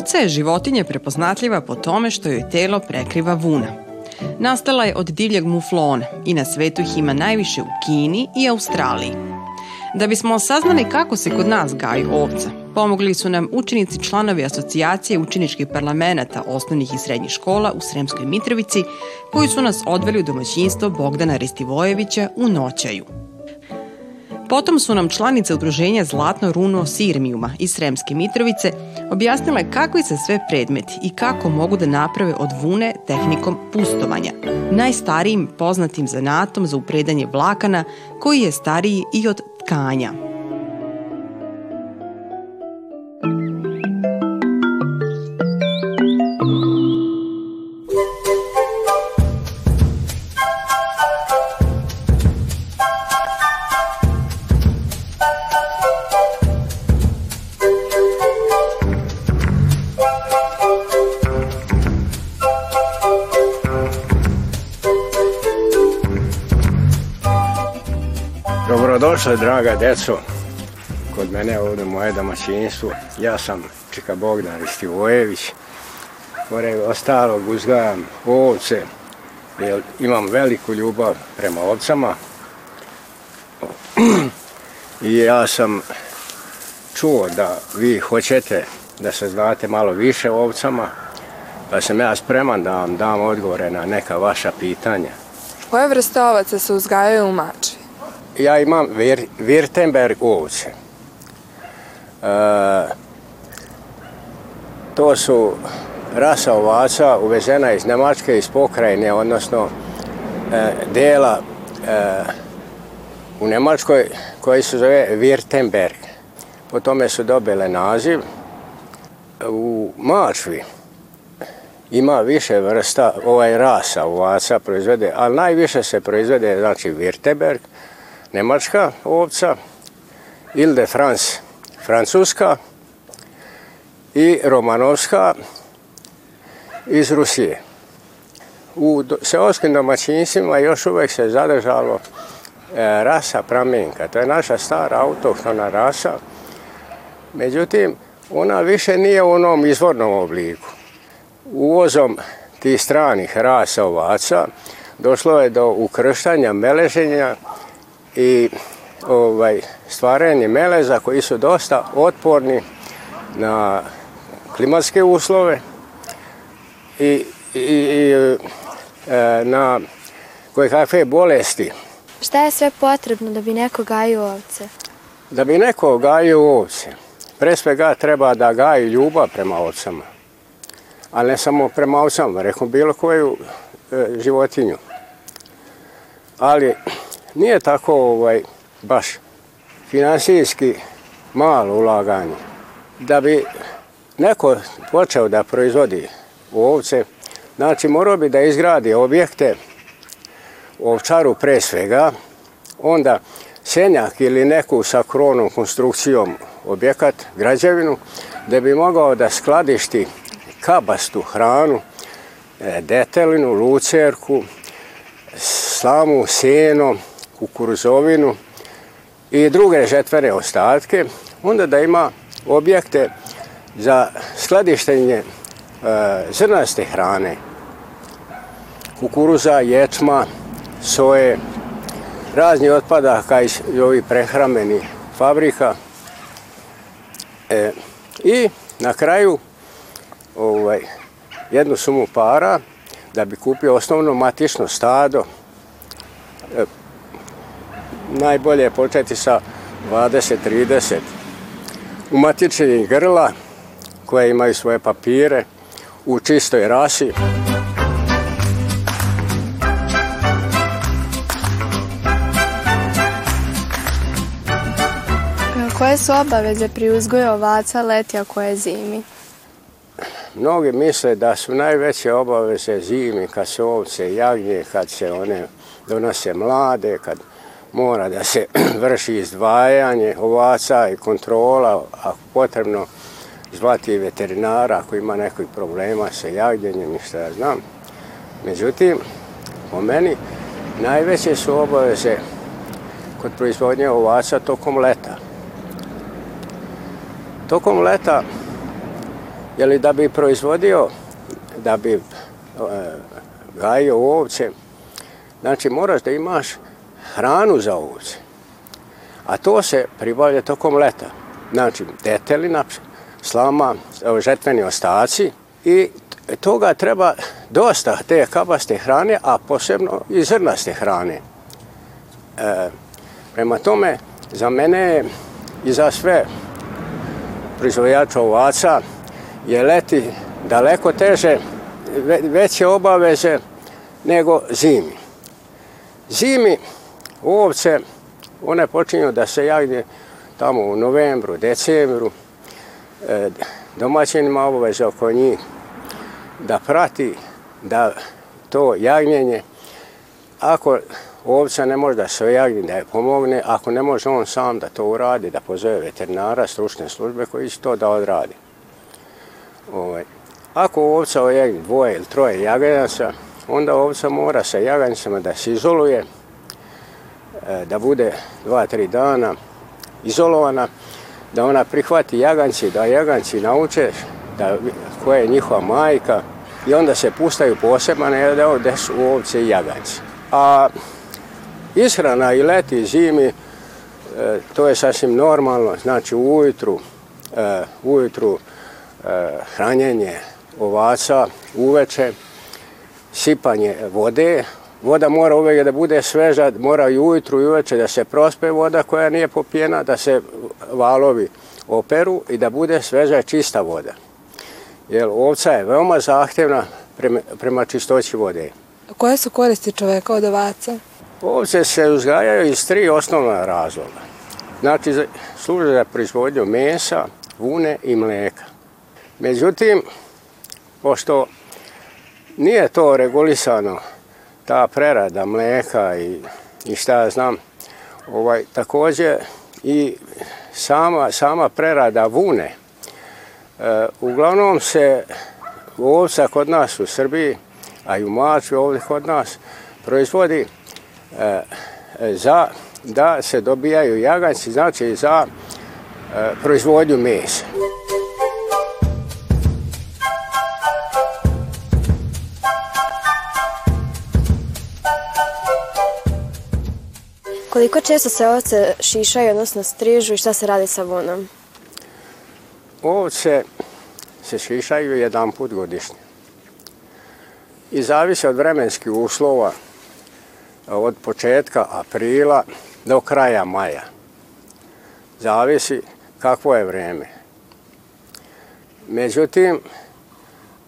Ovca je životinje prepoznatljiva po tome što joj telo prekriva vuna. Nastala je od divljeg muflona i na svetu ih ima najviše u Kini i Australiji. Da bismo saznali kako se kod nas gaju ovca, pomogli su nam učenici članovi asocijacije učeničkih parlamenta osnovnih i srednjih škola u Sremskoj Mitrovici, koji su nas odveli u domaćinstvo Bogdana Ristivojevića u Noćaju – Potom su nam članice udruženja Zlatno runo Sirmijuma iz Sremske Mitrovice objasnile kakvi se sve predmeti i kako mogu da naprave od vune tehnikom pustovanja, najstarijim poznatim zanatom za upredanje vlakana koji je stariji i od tkanja. Dobrodošli, draga deco, kod mene ovde moje domaćinstvo. Ja sam Čika Bogdan Ristivojević. Pored ostalog uzgajam ovce, jer imam veliku ljubav prema ovcama. I ja sam čuo da vi hoćete da se znate malo više o ovcama, pa sam ja spreman da vam dam odgovore na neka vaša pitanja. Koje vrste ovaca se uzgajaju u Mači? ja imam Vir, Virtenberg ovce. E, to su rasa ovaca uvezena iz Nemačke, iz pokrajine, odnosno e, dela e, u Nemačkoj koji se zove Wirtenberg. Po tome su dobile naziv. U Mačvi ima više vrsta ovaj rasa ovaca proizvede, ali najviše se proizvede znači Wirtenberg, nemačka ovca, Ile de da France francuska i romanovska iz Rusije. U seoskim domaćinstvima još uvek se zadržalo e, rasa pramenka. To je naša stara autohtona rasa. Međutim, ona više nije u onom izvornom obliku. Uvozom tih stranih rasa ovaca došlo je do ukrštanja, meleženja i ovaj, stvaranje meleza koji su dosta otporni na klimatske uslove i, i, i e, na koje kakve bolesti. Šta je sve potrebno da bi neko gajio ovce? Da bi neko gajio ovce, pre svega treba da gaji ljubav prema ovcama. A ne samo prema ovcama, rekom bilo koju e, životinju. Ali Nije tako ovaj, baš finansijski malo ulaganje. Da bi neko počeo da proizvodi ovce, znači morao bi da izgradi objekte, ovčaru pre svega, onda senjak ili neku sa kronom konstrukcijom objekat, građevinu, da bi mogao da skladišti kabastu hranu, e, detelinu, lucerku, slamu, seno, kukuruzovinu i druge žetvene ostatke, onda da ima objekte za skladištenje e, zrnaste hrane, kukuruza, ječma, soje, razni otpadaka iz ovih prehrambenih fabrika. E, I na kraju ovaj, jednu sumu para da bi kupio osnovno matično stado, e, najbolje je početi sa 20-30 u umatičenih grla koje imaju svoje papire u čistoj rasi. Koje su obaveze pri uzgoju ovaca leti, a koje zimi? Mnogi misle da su najveće obaveze zimi, kad se ovce jagnje, kad se one donose mlade, kad mora da se vrši izdvajanje ovaca i kontrola, ako potrebno zvati veterinara ako ima nekog problema sa javljenjem i šta ja znam. Međutim, po meni, najveće su obaveze kod proizvodnje ovaca tokom leta. Tokom leta, jeli da bi proizvodio, da bi e, gajio ovce, znači moraš da imaš hranu za ovce. A to se pribavlja tokom leta. Znači, detelina, slama, žetveni ostaci i toga treba dosta te kabaste hrane, a posebno i zrnaste hrane. E, prema tome, za mene i za sve proizvojača ovaca je leti daleko teže, veće obaveze nego zimi. Zimi ovce, one počinju da se jagnje tamo u novembru, decembru. E, domaćin ima obaveza oko njih da prati da to jagnjenje, ako ovca ne može da se jagnje da je pomogne, ako ne može on sam da to uradi, da pozove veterinara, stručne službe koji će to da odradi. Ovaj. Ako ovca ojagne dvoje ili troje jagajaca, onda ovca mora sa jagancima da se izoluje, E, da bude dva, tri dana izolovana, da ona prihvati jaganci, da jaganci nauče da, koja je njihova majka i onda se pustaju posebno jer ovdje su ovce i jaganci. A ishrana i leti i zimi, e, to je sasvim normalno, znači ujutru, e, ujutru hranjenje ovaca, uveče, sipanje vode, Voda mora uvek da bude sveža, mora i ujutru i uveče da se prospe voda koja nije popijena, da se valovi operu i da bude sveža i čista voda. Jer ovca je veoma zahtevna prema, prema čistoći vode. Koje su koristi čoveka od ovaca? Ovce se uzgajaju iz tri osnovna razloga. Znači, služe za proizvodnju mesa, vune i mleka. Međutim, pošto nije to regulisano ta prerada mleka i, i šta ja znam, ovaj, takođe i sama, sama prerada vune. E, uglavnom se ovca kod nas u Srbiji, a i u Maču ovde kod nas, proizvodi e, za da se dobijaju jaganci, znači za e, proizvodnju mesa. Koliko često se ovce šišaju, odnosno strižu i šta se radi sa vunom? Ovce se šišaju jedan put godišnje. I zavise od vremenskih uslova od početka aprila do kraja maja. Zavisi kakvo je vreme. Međutim,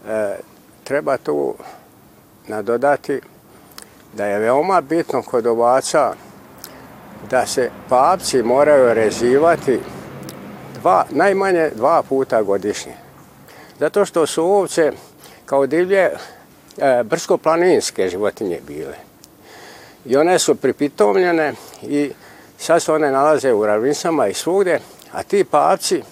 e, treba tu nadodati da je veoma bitno kod ovaca da se papci moraju rezivati dva, najmanje dva puta godišnje. Zato što su ovce kao divlje e, brško-planinske životinje bile. I one su pripitomljene i sad se one nalaze u ravnicama i svugde, a ti papci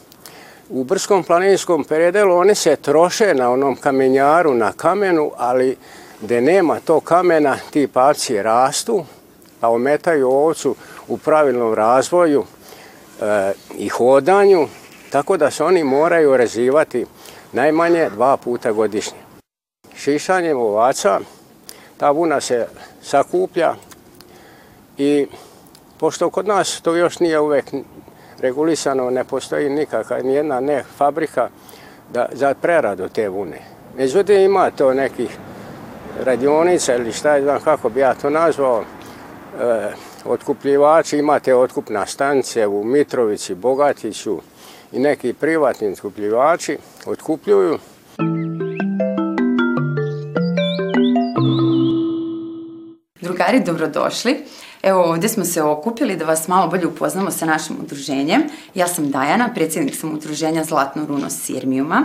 u brskom planinskom predelu oni se troše na onom kamenjaru, na kamenu, ali gde nema to kamena, ti papci rastu pa ometaju ovcu u pravilnom razvoju e, i hodanju, tako da se oni moraju rezivati najmanje dva puta godišnje. Šišanjem ovaca ta vuna se sakuplja i pošto kod nas to još nije uvek regulisano, ne postoji nikakva, nijedna ne fabrika da, za preradu te vune. Međutim, ima to nekih radionica ili šta je znam kako bi ja to nazvao, e, otkupljivači, imate otkupna stanice u Mitrovici, Bogatiću i neki privatni otkupljivači otkupljuju. Drugari, dobrodošli. Evo ovde smo se okupili da vas malo bolje upoznamo sa našim udruženjem. Ja sam Dajana, predsjednik sam udruženja Zlatno runo Sirmijuma.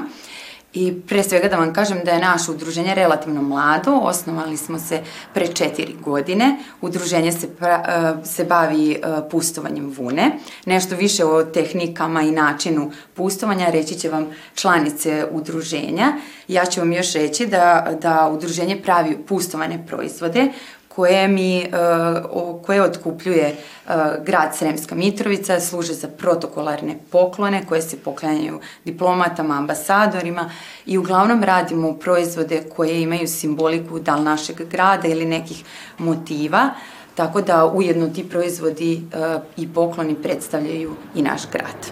I pre svega da vam kažem da je naše udruženje relativno mlado, osnovali smo se pre četiri godine. Udruženje se, pra, e, se bavi e, pustovanjem vune. Nešto više o tehnikama i načinu pustovanja reći će vam članice udruženja. Ja ću vam još reći da, da udruženje pravi pustovane proizvode koje, mi, e, koje otkupljuje e, grad Sremska Mitrovica, služe za protokolarne poklone koje se poklanjaju diplomatama, ambasadorima i uglavnom radimo proizvode koje imaju simboliku dal našeg grada ili nekih motiva, tako da ujedno ti proizvodi e, i pokloni predstavljaju i naš grad.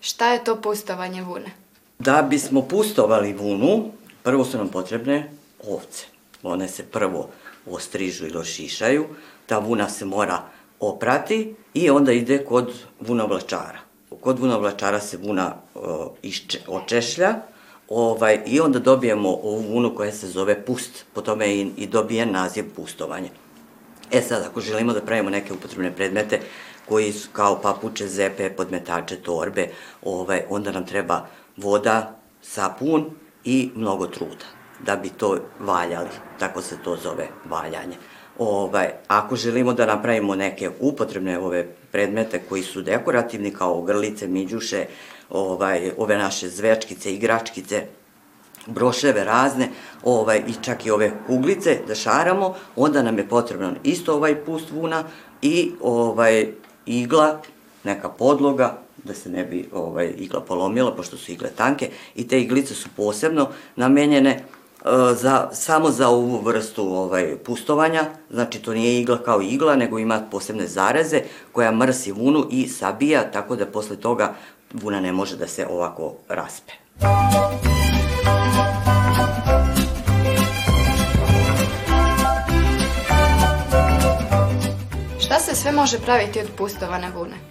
Šta je to pustovanje vune? Da bismo pustovali vunu, prvo su nam potrebne ovce. One se prvo ostrižu ili ošišaju, ta vuna se mora oprati i onda ide kod vunovlačara. Kod vunovlačara se vuna o, išče, očešlja ovaj, i onda dobijemo ovu vunu koja se zove pust, po tome je i, i dobijen naziv pustovanje. E sad, ako želimo da pravimo neke upotrebne predmete koji su kao papuče, zepe, podmetače, torbe, ovaj, onda nam treba voda, sapun i mnogo truda da bi to valjali, tako se to zove valjanje. Ovaj, ako želimo da napravimo neke upotrebne ove predmete koji su dekorativni kao grlice, miđuše, ovaj, ove naše zvečkice, igračkice, broševe razne, ovaj, i čak i ove kuglice da šaramo, onda nam je potrebno isto ovaj pust vuna i ovaj, igla, neka podloga, da se ne bi ovaj, igla polomila, pošto su igle tanke, i te iglice su posebno namenjene E, za, samo za ovu vrstu ovaj, pustovanja, znači to nije igla kao igla, nego ima posebne zareze koja mrsi vunu i sabija, tako da posle toga vuna ne može da se ovako raspe. Šta se sve može praviti od pustovane vune?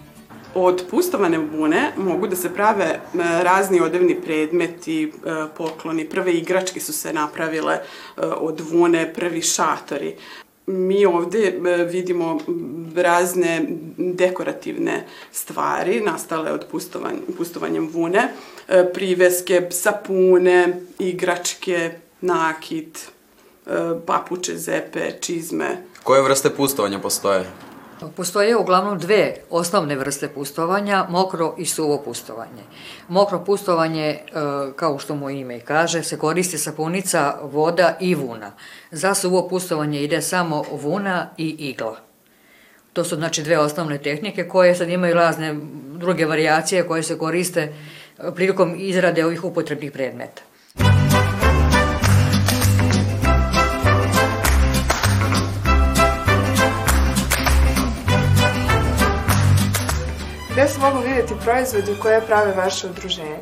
Od pustovane bune mogu da se prave e, razni odevni predmeti, e, pokloni, prve igračke su se napravile e, od vune, prvi šatori. Mi ovde vidimo razne dekorativne stvari nastale od pustovan, pustovanjem vune, priveske, sapune, igračke, nakit, papuče, zepe, čizme. Koje vrste pustovanja postoje? Postoje uglavnom dve osnovne vrste pustovanja, mokro i suvo pustovanje. Mokro pustovanje, e, kao što mu ime i kaže, se koristi sapunica, voda i vuna. Za suvo pustovanje ide samo vuna i igla. To su znači dve osnovne tehnike koje sad imaju razne druge varijacije koje se koriste e, prilikom izrade ovih upotrebnih predmeta. Gde se mogu vidjeti proizvodi koje prave vaše udruženje?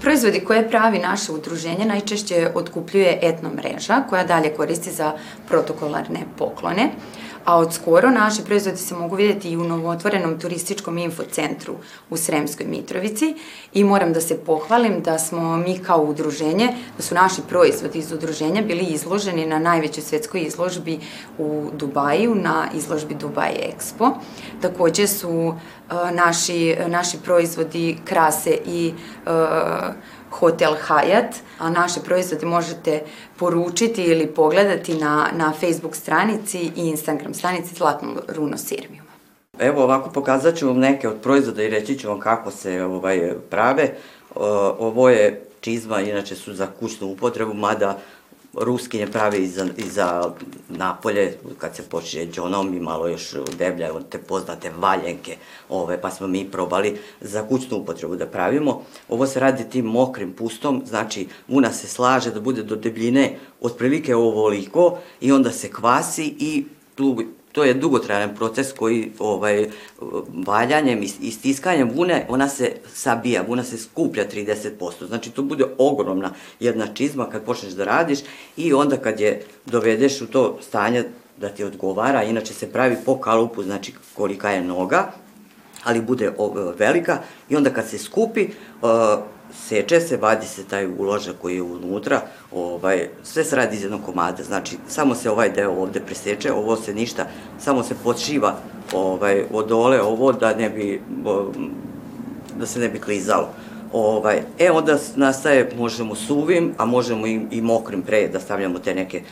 Proizvodi koje pravi naše udruženje najčešće otkupljuje etno mreža koja dalje koristi za protokolarne poklone. Uh, a od skoro naši proizvodi se mogu vidjeti i u novotvorenom turističkom infocentru u Sremskoj Mitrovici i moram da se pohvalim da smo mi kao udruženje, da su naši proizvodi iz udruženja bili izloženi na najvećoj svetskoj izložbi u Dubaju, na izložbi Dubai Expo. Takođe su uh, naši, naši proizvodi krase i uh, Hotel Hayat, a naše proizvode možete poručiti ili pogledati na, na Facebook stranici i Instagram stranici Zlatno runo sirmijuma. Evo ovako pokazat ću vam neke od proizvoda i reći ću vam kako se ovaj prave. Ovo je čizma, inače su za kućnu upotrebu, mada Ruskinje prave iza, za napolje, kad se počinje džonom i malo još deblja, te poznate valjenke ove, pa smo mi probali za kućnu upotrebu da pravimo. Ovo se radi tim mokrim pustom, znači vuna se slaže da bude do debljine otprilike ovoliko i onda se kvasi i tu to je dugotrajan proces koji ovaj, valjanjem i stiskanjem vune, ona se sabija, vuna se skuplja 30%. Znači, to bude ogromna jedna čizma kad počneš da radiš i onda kad je dovedeš u to stanje da ti odgovara, inače se pravi po kalupu, znači kolika je noga, ali bude velika i onda kad se skupi, seče se, vadi se taj uložak koji je unutra, ovaj, sve se radi iz jednog komada, znači samo se ovaj deo ovde preseče, ovo se ništa, samo se podšiva ovaj, odole ovo da ne bi, da se ne bi klizalo. Ovaj, e, onda nastaje, možemo suvim, a možemo i, i mokrim pre da stavljamo te neke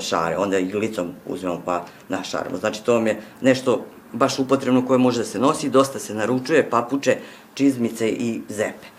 šare. Onda i licom uzmemo pa našaramo. Znači, to vam je nešto baš upotrebno koje može da se nosi, dosta se naručuje, papuče, čizmice i zepe.